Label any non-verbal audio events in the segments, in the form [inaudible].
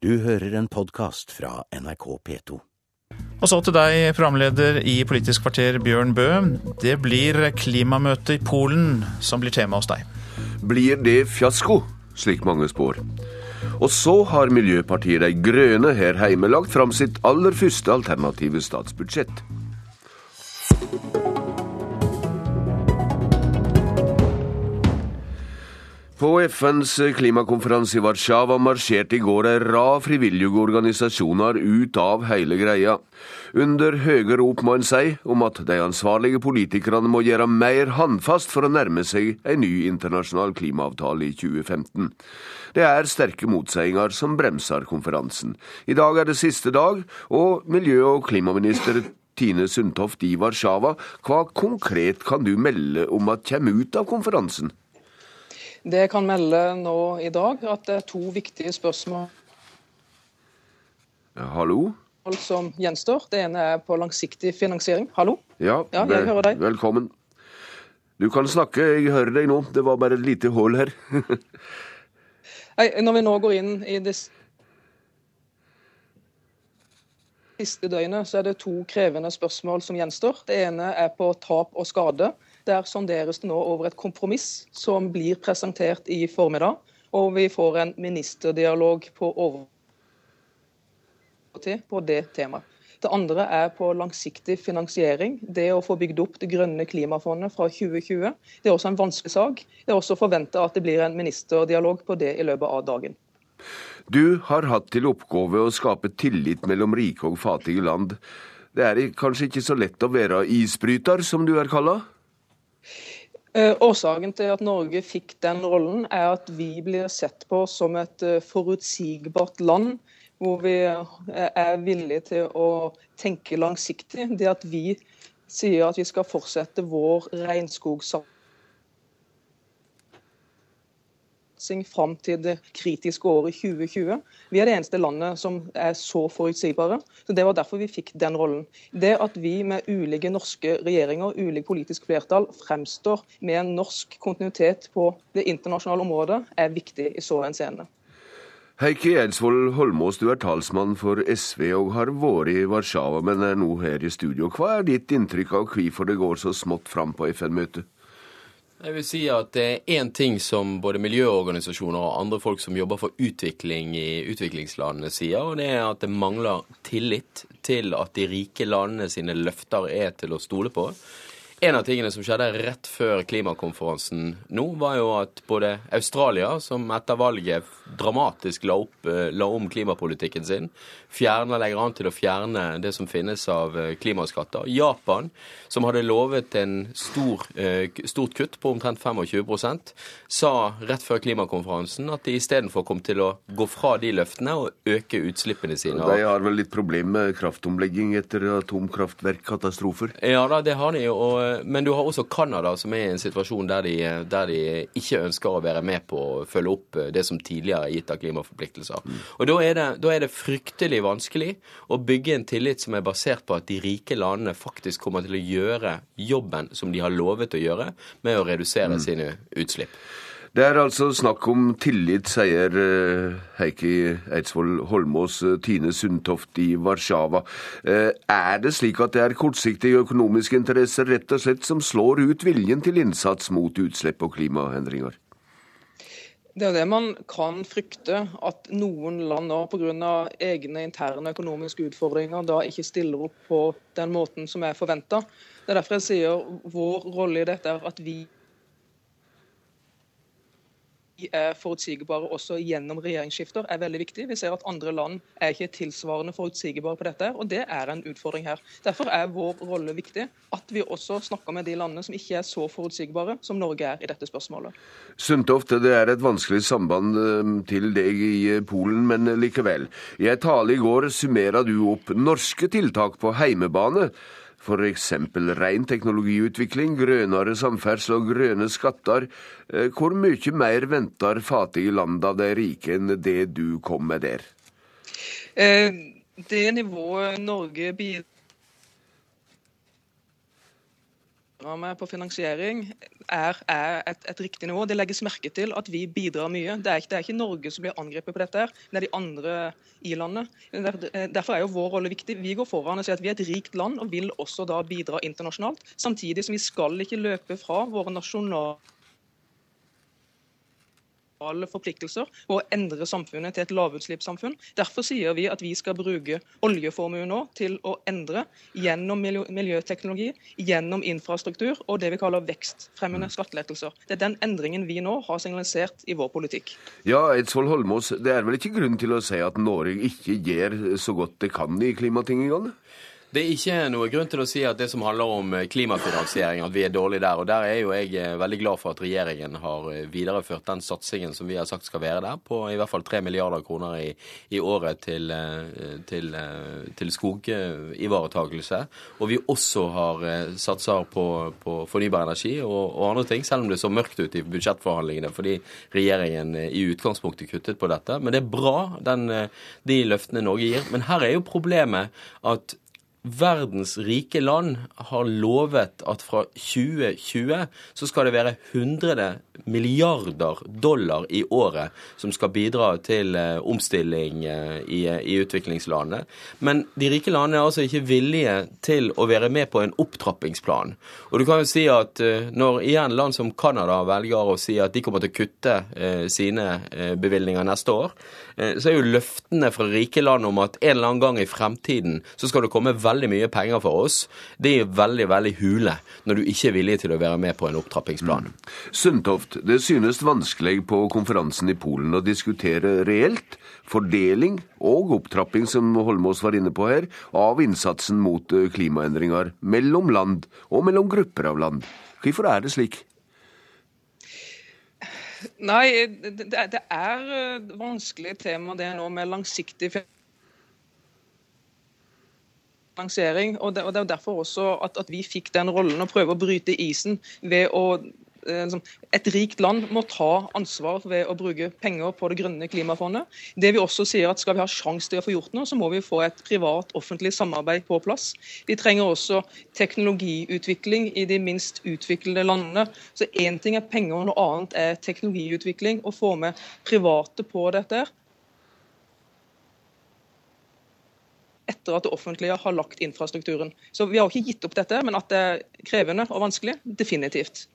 Du hører en podkast fra NRK P2. Og så til deg, programleder i Politisk kvarter, Bjørn Bø. Det blir klimamøte i Polen som blir tema hos deg. Blir det fiasko, slik mange spår? Og så har Miljøpartiet De Grønne her hjemme lagt fram sitt aller første alternative statsbudsjett. På FNs klimakonferanse i Warszawa marsjerte i går ei rad frivillige organisasjoner ut av hele greia. Under høye rop, må en si, om at de ansvarlige politikerne må gjøre mer håndfast for å nærme seg en ny internasjonal klimaavtale i 2015. Det er sterke motseiinger som bremser konferansen. I dag er det siste dag, og miljø- og klimaminister Tine Sundtoft i Warszawa, hva konkret kan du melde om at kommer ut av konferansen? Det jeg kan melde nå i dag, at det er to viktige spørsmål Hallo? som gjenstår. Det ene er på langsiktig finansiering. Hallo? Ja, Ja, jeg hører deg. velkommen. Du kan snakke, jeg hører deg nå. Det var bare et lite hull her. [laughs] Når vi nå går inn i det siste døgnet, så er det to krevende spørsmål som gjenstår. Det ene er på tap og skade. Der sonderes det nå over et kompromiss som blir presentert i formiddag. Og vi får en ministerdialog på over på det temaet. Det andre er på langsiktig finansiering. Det å få bygd opp det grønne klimafondet fra 2020. Det er også en vanskelig sak. Det er også forventa at det blir en ministerdialog på det i løpet av dagen. Du har hatt til oppgave å skape tillit mellom rike og fattige land. Det er kanskje ikke så lett å være isbryter, som du er kalla? Eh, Årsaken til at Norge fikk den rollen, er at vi blir sett på som et eh, forutsigbart land. Hvor vi eh, er villige til å tenke langsiktig. Det at vi sier at vi skal fortsette vår regnskogsatsing fram til det kritiske året 2020. Vi er det eneste landet som er så forutsigbare. Så Det var derfor vi fikk den rollen. Det at vi med ulike norske regjeringer, ulike politisk flertall, fremstår med en norsk kontinuitet på det internasjonale området, er viktig i så henseende. Heikki Eidsvoll Holmås, du er talsmann for SV og har vært i Warszawa, men er nå her i studio. Hva er ditt inntrykk av hvorfor det går så smått fram på FN-møtet? Jeg vil si at det er én ting som både miljøorganisasjoner og andre folk som jobber for utvikling i utviklingslandene sier, og det er at det mangler tillit til at de rike landene sine løfter er til å stole på. En av tingene som skjedde rett før klimakonferansen nå, var jo at både Australia, som etter valget dramatisk la, opp, la om klimapolitikken sin, fjerner, legger an til å fjerne det som finnes av klimaskatter. Japan, som hadde lovet en stor, stort kutt på omtrent 25% sa rett før klimakonferansen at de istedenfor kom til å gå fra de løftene og øke utslippene sine. De har vel litt problem med kraftomlegging etter atomkraftverkkatastrofer? Ja da, det har de. Og, men du har også Canada, som er i en situasjon der de, der de, ikke ønsker å være med på å følge opp det som tidligere er gitt av klimaforpliktelser. Mm. Og da er, det, da er det fryktelig vanskelig å bygge en tillit som er basert på at de rike landene faktisk kommer til å gjøre jobben som de har lovet å gjøre, med å redusere mm. sine utslipp. Det er altså snakk om tillit, sier Heikki Eidsvoll Holmås, Tine Sundtoft i Warszawa. Er det slik at det er kortsiktige økonomiske interesser rett og slett som slår ut viljen til innsats mot utslipp og klimaendringer? Det er det man kan frykte, at noen land nå pga. egne interne økonomiske utfordringer da ikke stiller opp på den måten som er forventa. Det er derfor jeg sier vår rolle i dette er at vi er forutsigbare også gjennom regjeringsskifter, er veldig viktig. Vi ser at andre land er ikke tilsvarende forutsigbare på dette, og det er en utfordring her. Derfor er vår rolle viktig, at vi også snakker med de landene som ikke er så forutsigbare som Norge er i dette spørsmålet. Sundtoft, det er et vanskelig samband til deg i Polen, men likevel. I en tale i går summerer du opp norske tiltak på heimebane f.eks. ren teknologiutvikling, grønnere samferdsel og grønne skatter. Hvor mye mer venter fattige land av de rike enn det du kom med der? Det nivået Norge bidrar med på finansiering er, er et, et, riktig nivå. Det legges merke til at vi bidrar mye. Det er, det er ikke Norge som blir angrepet på dette, her, det er de andre i landet. Derfor er jo vår rolle viktig. Vi går foran og sier at vi er et rikt land og vil også da bidra internasjonalt. Samtidig som vi skal ikke løpe fra våre nasjonale forpliktelser og å endre samfunnet til et lavutslippssamfunn. Derfor sier vi at vi skal bruke oljeformuen nå til å endre gjennom miljøteknologi, gjennom infrastruktur og det vi kaller vekstfremmende skattelettelser. Det er den endringen vi nå har signalisert i vår politikk. Ja, Eidsvoll Holmås, det er vel ikke grunn til å si at Norge ikke gjør så godt det kan i klimatingene? Det er ikke noe grunn til å si at det som handler om eh, klimafinansiering, at vi er dårlige der. Og der er jo jeg eh, veldig glad for at regjeringen har eh, videreført den satsingen som vi har sagt skal være der, på i hvert fall 3 milliarder kroner i, i året til, til, til skogivaretakelse. Og vi også har satser på, på fornybar energi og, og, andre ting, selv om det så mørkt ut i budsjettforhandlingene fordi regjeringen i utgangspunktet kuttet på dette. Men det er bra, den, de løftene Norge gir. Men her er jo problemet at verdens rike land har lovet at fra 2020 så skal det være 100 milliarder dollar i året som skal bidra til eh, omstilling eh, i, i utviklingslandene. Men de rike landene er altså ikke villige til å være med på en opptrappingsplan. Og du kan jo si at eh, når igjen land som Canada velger å si at de kommer til å kutte sine bevilgninger neste år, så er jo løftene fra rike land om at en eller annen gang i fremtiden så skal det komme veldig veldig mye penger for oss, det er veldig veldig hule når du ikke er villig til å være med på en opptrappingsplan. Mm. Sundtoft, det synes vanskelig på konferansen i Polen å diskutere reelt fordeling og opptrapping, som Holmås var inne på her, av innsatsen mot eh, klimaendringer mellom land og mellom grupper av land. Hvorfor er det slik? Nei, det, det er eh, vanskelig tema det nå med langsiktig finansiering. og Det, og det er derfor også at, at, vi fikk den rollen å prøve å bryte isen ved å eh, liksom, et rikt land må ta ansvar ved å bruke penger på det grønne klimafondet. Det vi også sier at Skal vi ha sjanse til å få gjort noe, så må vi få et privat-offentlig samarbeid på plass. Vi trenger også teknologiutvikling i de minst utviklede landene. Så Én ting er penger, noe annet er teknologiutvikling. Å få med private på dette. Etter at det offentlige har lagt infrastrukturen. Så Vi har ikke gitt opp dette, men at det er krevende og vanskelig, definitivt.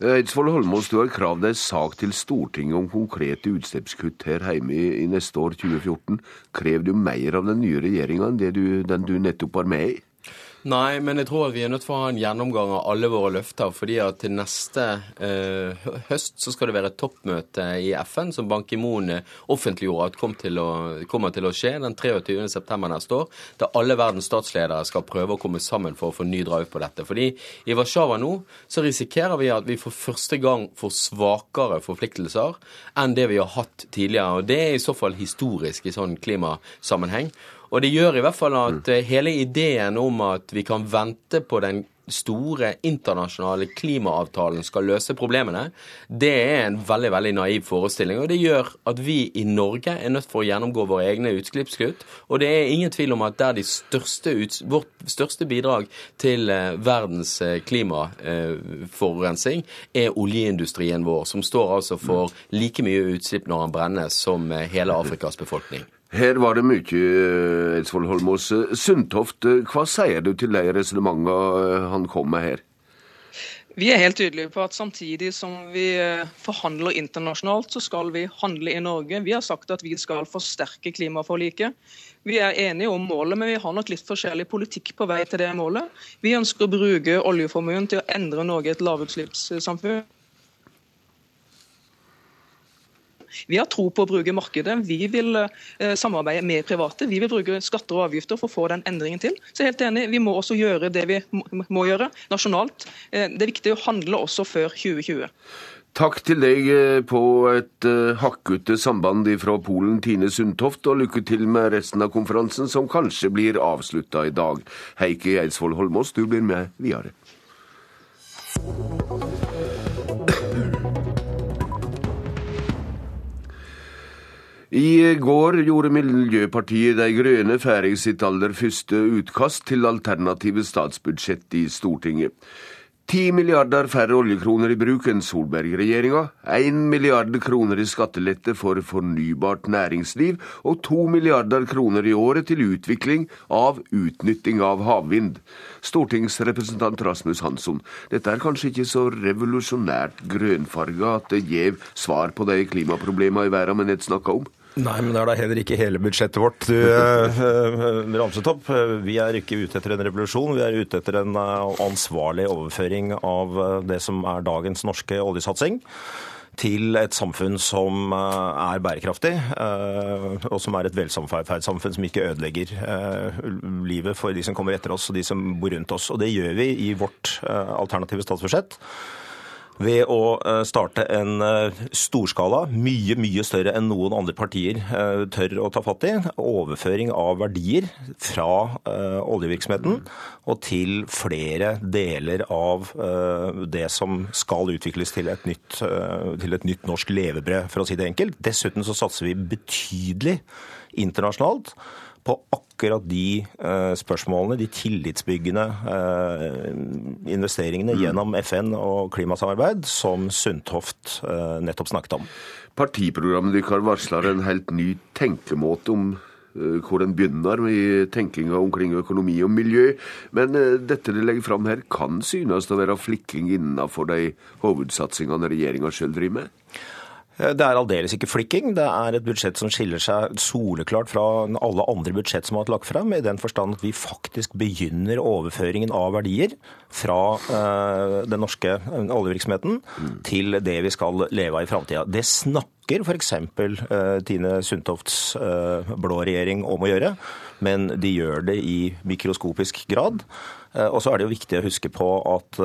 Eidsvoll Holmås, du har kravd deg sak til Stortinget om konkrete utslippskutt her hjemme i, neste år, 2014. Krever du mer av den nye regjeringa enn den du nettopp var med i? Nei, men jeg tror vi er nødt til å ha en gjennomgang av alle våre løfter. fordi at til neste eh, høst så skal det være et toppmøte i FN som Ban Ki-moon offentliggjorde at kom til å, kommer til å skje den 23.9. neste år. Der alle verdens statsledere skal prøve å komme sammen for å få ny drive på dette. Fordi i Warszawa nå så risikerer vi at vi for første gang får svakere forpliktelser enn det vi har hatt tidligere. Og det er i så fall historisk i sånn klimasammenheng. Og det gjør i hvert fall at mm. hele ideen om at vi kan vente på den store internasjonale klimaavtalen skal løse problemene, det er en veldig veldig naiv forestilling. Og det gjør at vi i Norge er nødt for å gjennomgå våre egne utslippskutt. Og det er ingen tvil om at der de største, vårt største bidrag til eh, verdens klimaforurensing klimaforurensning er oljeindustrien vår, som står altså for like mye utslipp når den brennes som eh, hele Afrikas befolkning. Her var det mye, eh, Eidsvoll Holmås. Sundtoft, eh, hva sier du til de resonnementene eh, han kom med her? Vi er helt tydelige på at samtidig som vi forhandler internasjonalt, så skal vi handle i Norge. Vi har sagt at vi skal forsterke klimaforliket. Vi er enige om målet, men vi har nok litt forskjellig politikk på vei til det målet. Vi ønsker å bruke oljeformuen til å endre Norge et lavutslippssamfunn. Vi har tro på å bruke markedet. Vi vil eh, samarbeide med private. Vi vil bruke skatter og avgifter for å få den endringen til. Så jeg er helt enig, Vi må også gjøre det vi må gjøre nasjonalt. Eh, det er viktig å handle også før 2020. Takk til deg eh, på et hakkete samband fra Polen, Tine Sundtoft, og lykke til med resten av konferansen, som kanskje blir avslutta i dag. Heikki Eidsvoll Holmås, du blir med videre. I går gjorde Miljøpartiet De Grønne ferdig sitt aller første utkast til alternative statsbudsjett i Stortinget. Ti milliarder færre oljekroner i bruk enn Solberg-regjeringa, én milliard kroner i skattelette for fornybart næringsliv og to milliarder kroner i året til utvikling av utnytting av havvind. Stortingsrepresentant Rasmus Hansson, dette er kanskje ikke så revolusjonært grønnfarga at det gjev svar på de klimaproblemene i verden vi nett snakka om? Nei, men det er da heller ikke hele budsjettet vårt du uh, ramset opp. Vi er ikke ute etter en revolusjon, vi er ute etter en ansvarlig overføring av det som er dagens norske oljesatsing til et samfunn som er bærekraftig, og som er et velsamferdssamfunn som ikke ødelegger livet for de som kommer etter oss og de som bor rundt oss. Og det gjør vi i vårt alternative statsbudsjett ved å eh, starte en eh, storskala, mye, mye større enn noen andre partier eh, tør å ta fatt i, overføring av verdier fra oljevirksomheten og til flere deler av det som skal utvikles til et nytt, til et nytt norsk levebrød, for å si det enkelt. Dessuten så satser vi betydelig internasjonalt på akkurat de eh, spørsmålene, de tillitsbyggende eh, investeringene mm. gjennom FN og klimasamarbeid, som Sundtoft eh, nettopp snakket om. Partiprogrammet deres varsler en helt ny tenkemåte om hvor den begynner med tenkinga omkring økonomi og miljø. Men dette de legger fram her, kan synes å være flikking innenfor de hovedsatsingene regjeringa sjøl driver med? Eh, det er aldeles ikke flikking. Det er et budsjett som skiller seg soleklart fra alle andre budsjett som har vært lagt frem, i den forstand at vi faktisk begynner overføringen av verdier fra uh, den norske eh, oljevirksomheten mm. til det vi skal leve av i framtida. Det snakker f.eks. Uh, Tine Sundtofts blå regjering om å gjøre, men de gjør det i mikroskopisk grad. Og så er det jo viktig å huske på at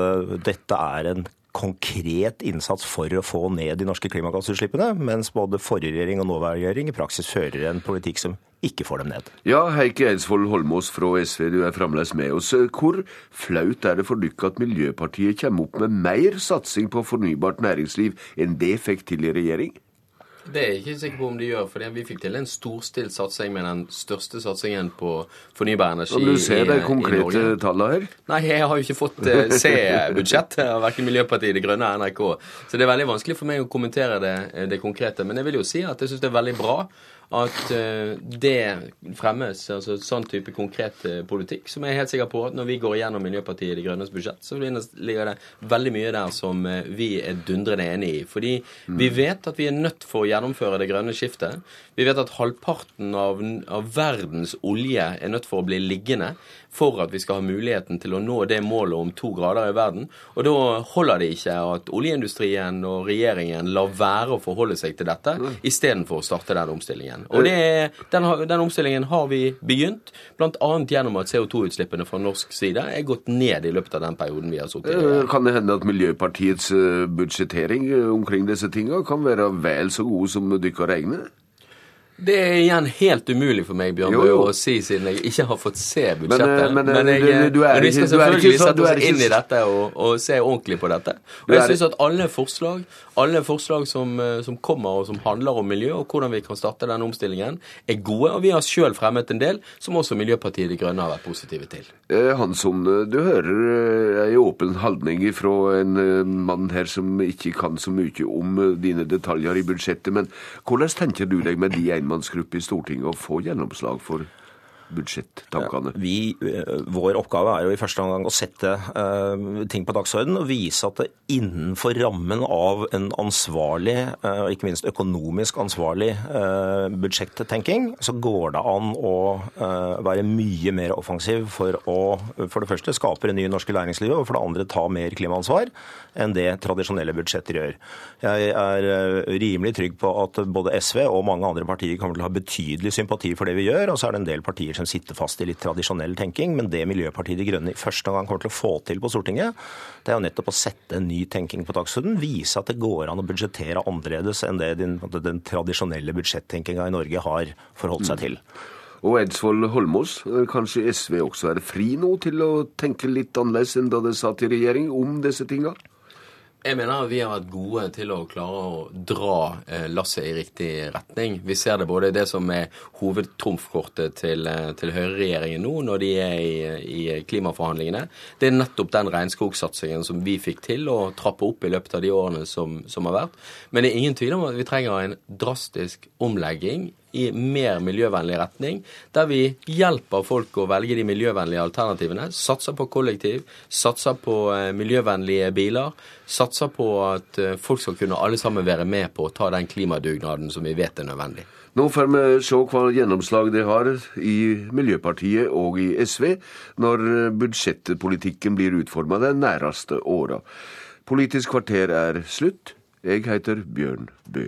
dette er en konkret innsats for å få ned de norske klimagassutslippene, mens både forrige regjering og nåværende regjering i praksis fører en politikk som ikke får dem ned. Ja, Heikki Eidsvoll Holmås fra SV, du er fremdeles med oss. Hvor flaut er det for dere at Miljøpartiet kommer opp med mer satsing på fornybart næringsliv enn det fikk til i regjering? Det er jeg ikke sikker på om de gjør, for vi fikk til en storstilt satsing med den største satsingen på fornybar energi i Norge. Du ser de konkrete tallene her? Nei, jeg har jo ikke fått uh, [laughs] se budsjettet av verken Miljøpartiet De Grønne eller NRK. Så det er veldig vanskelig for meg å kommentere det, det konkrete. Men jeg vil jo si at jeg syns det er veldig bra at uh, det fremmes, altså sånn type konkret uh, politikk, som jeg er helt sikker på at når vi går igjennom Miljøpartiet De Grønnes budsjett, så ligger det veldig mye der som uh, vi er dundrende enig i. Fordi mm. vi vet at vi er nødt for å gjennomføre det grønne skiftet. Vi vet at halvparten av, av verdens olje er nødt for å bli liggende for at vi skal ha muligheten til å nå det målet om to grader i verden. Og da holder det ikke at oljeindustrien og regjeringen lar være å forholde seg til dette, mm. istedenfor å starte den omstillingen. Og det, den, den, omstillingen har vi begynt, bl.a. gjennom at CO2-utslippene fra norsk side er gått ned i løpet av den perioden vi har sittet i. Eh, kan det hende at Miljøpartiets eh, budsjettering eh, omkring disse tinga kan være vel så god som dere regner? Det er igjen helt umulig for meg Bjørn Bø, å si, siden jeg ikke har fått se budsjettet. Men, men, men jeg, du, du er, vi skal selvfølgelig sette oss inn i dette og, og, se ordentlig på dette. Og jeg syns at alle forslag, alle forslag som, eh, som, kommer og som handler om miljø, og hvordan vi kan starte den omstillingen, er gode. Og vi har sjøl fremmet en del som også Miljøpartiet De Grønne har vært positive til. Eh, Hansson, du hører ei åpen holdning fra en eh, mann her som ikke kan så mye om dine detaljer i budsjettet. Men hvordan tenker du deg med de ene enmannsgruppe i Stortinget å få gjennomslag for vi, eh, vår oppgave er jo i første omgang å sette uh, ting på dagsordenen og vise at det innenfor rammen av en ansvarlig, uh, og ikke minst økonomisk ansvarlig budsjettenking, så går det an å være mye mer offensiv for å for det første skape en ny norske læringslivet, og for det andre ta mer klimaansvar enn det tradisjonelle budsjetter gjør. Jeg er rimelig trygg på at både SV og mange andre partier kommer til å ha betydelig sympati for det vi gjør, og så er det en del partier som sitter fast i litt tradisjonell tenking. Men det Miljøpartiet De Grønne i første gang kommer til å få til på Stortinget, det er jo nettopp å sette en ny tenking på dagsordenen. Vise at det går an å budsjettere annerledes enn det den, den tradisjonelle budsjettenkinga i Norge har forholdt seg til. Og Eidsvoll Holmås, kanskje SV også er fri nå til å tenke litt annerledes enn da det satt i regjering om disse tinga? Jeg mener at vi har vært gode til å klare å dra eh, lasset i riktig retning. Vi ser det både i det som er hovedtrumfkortet til, eh, til høyreregjeringen nå, når de er i, i klimaforhandlingene. Det er nettopp den regnskogsatsingen som vi fikk til å trappe opp i løpet av de årene som, som har vært. Men det er ingen tvil om at vi trenger en drastisk omlegging i mer miljøvennlig retning, der vi hjelper folk å velge de miljøvennlige alternativene. Satser på kollektiv, satser på eh, miljøvennlige biler. Satser på at eh, folk skal kunne alle sammen være med på å ta den klimadugnaden som vi vet er nødvendig. Nå får vi se hva gjennomslag det har i Miljøpartiet og i SV når budsjettpolitikken blir utforma de næreste åra. Politisk kvarter er slutt. Jeg heter Bjørn Bø.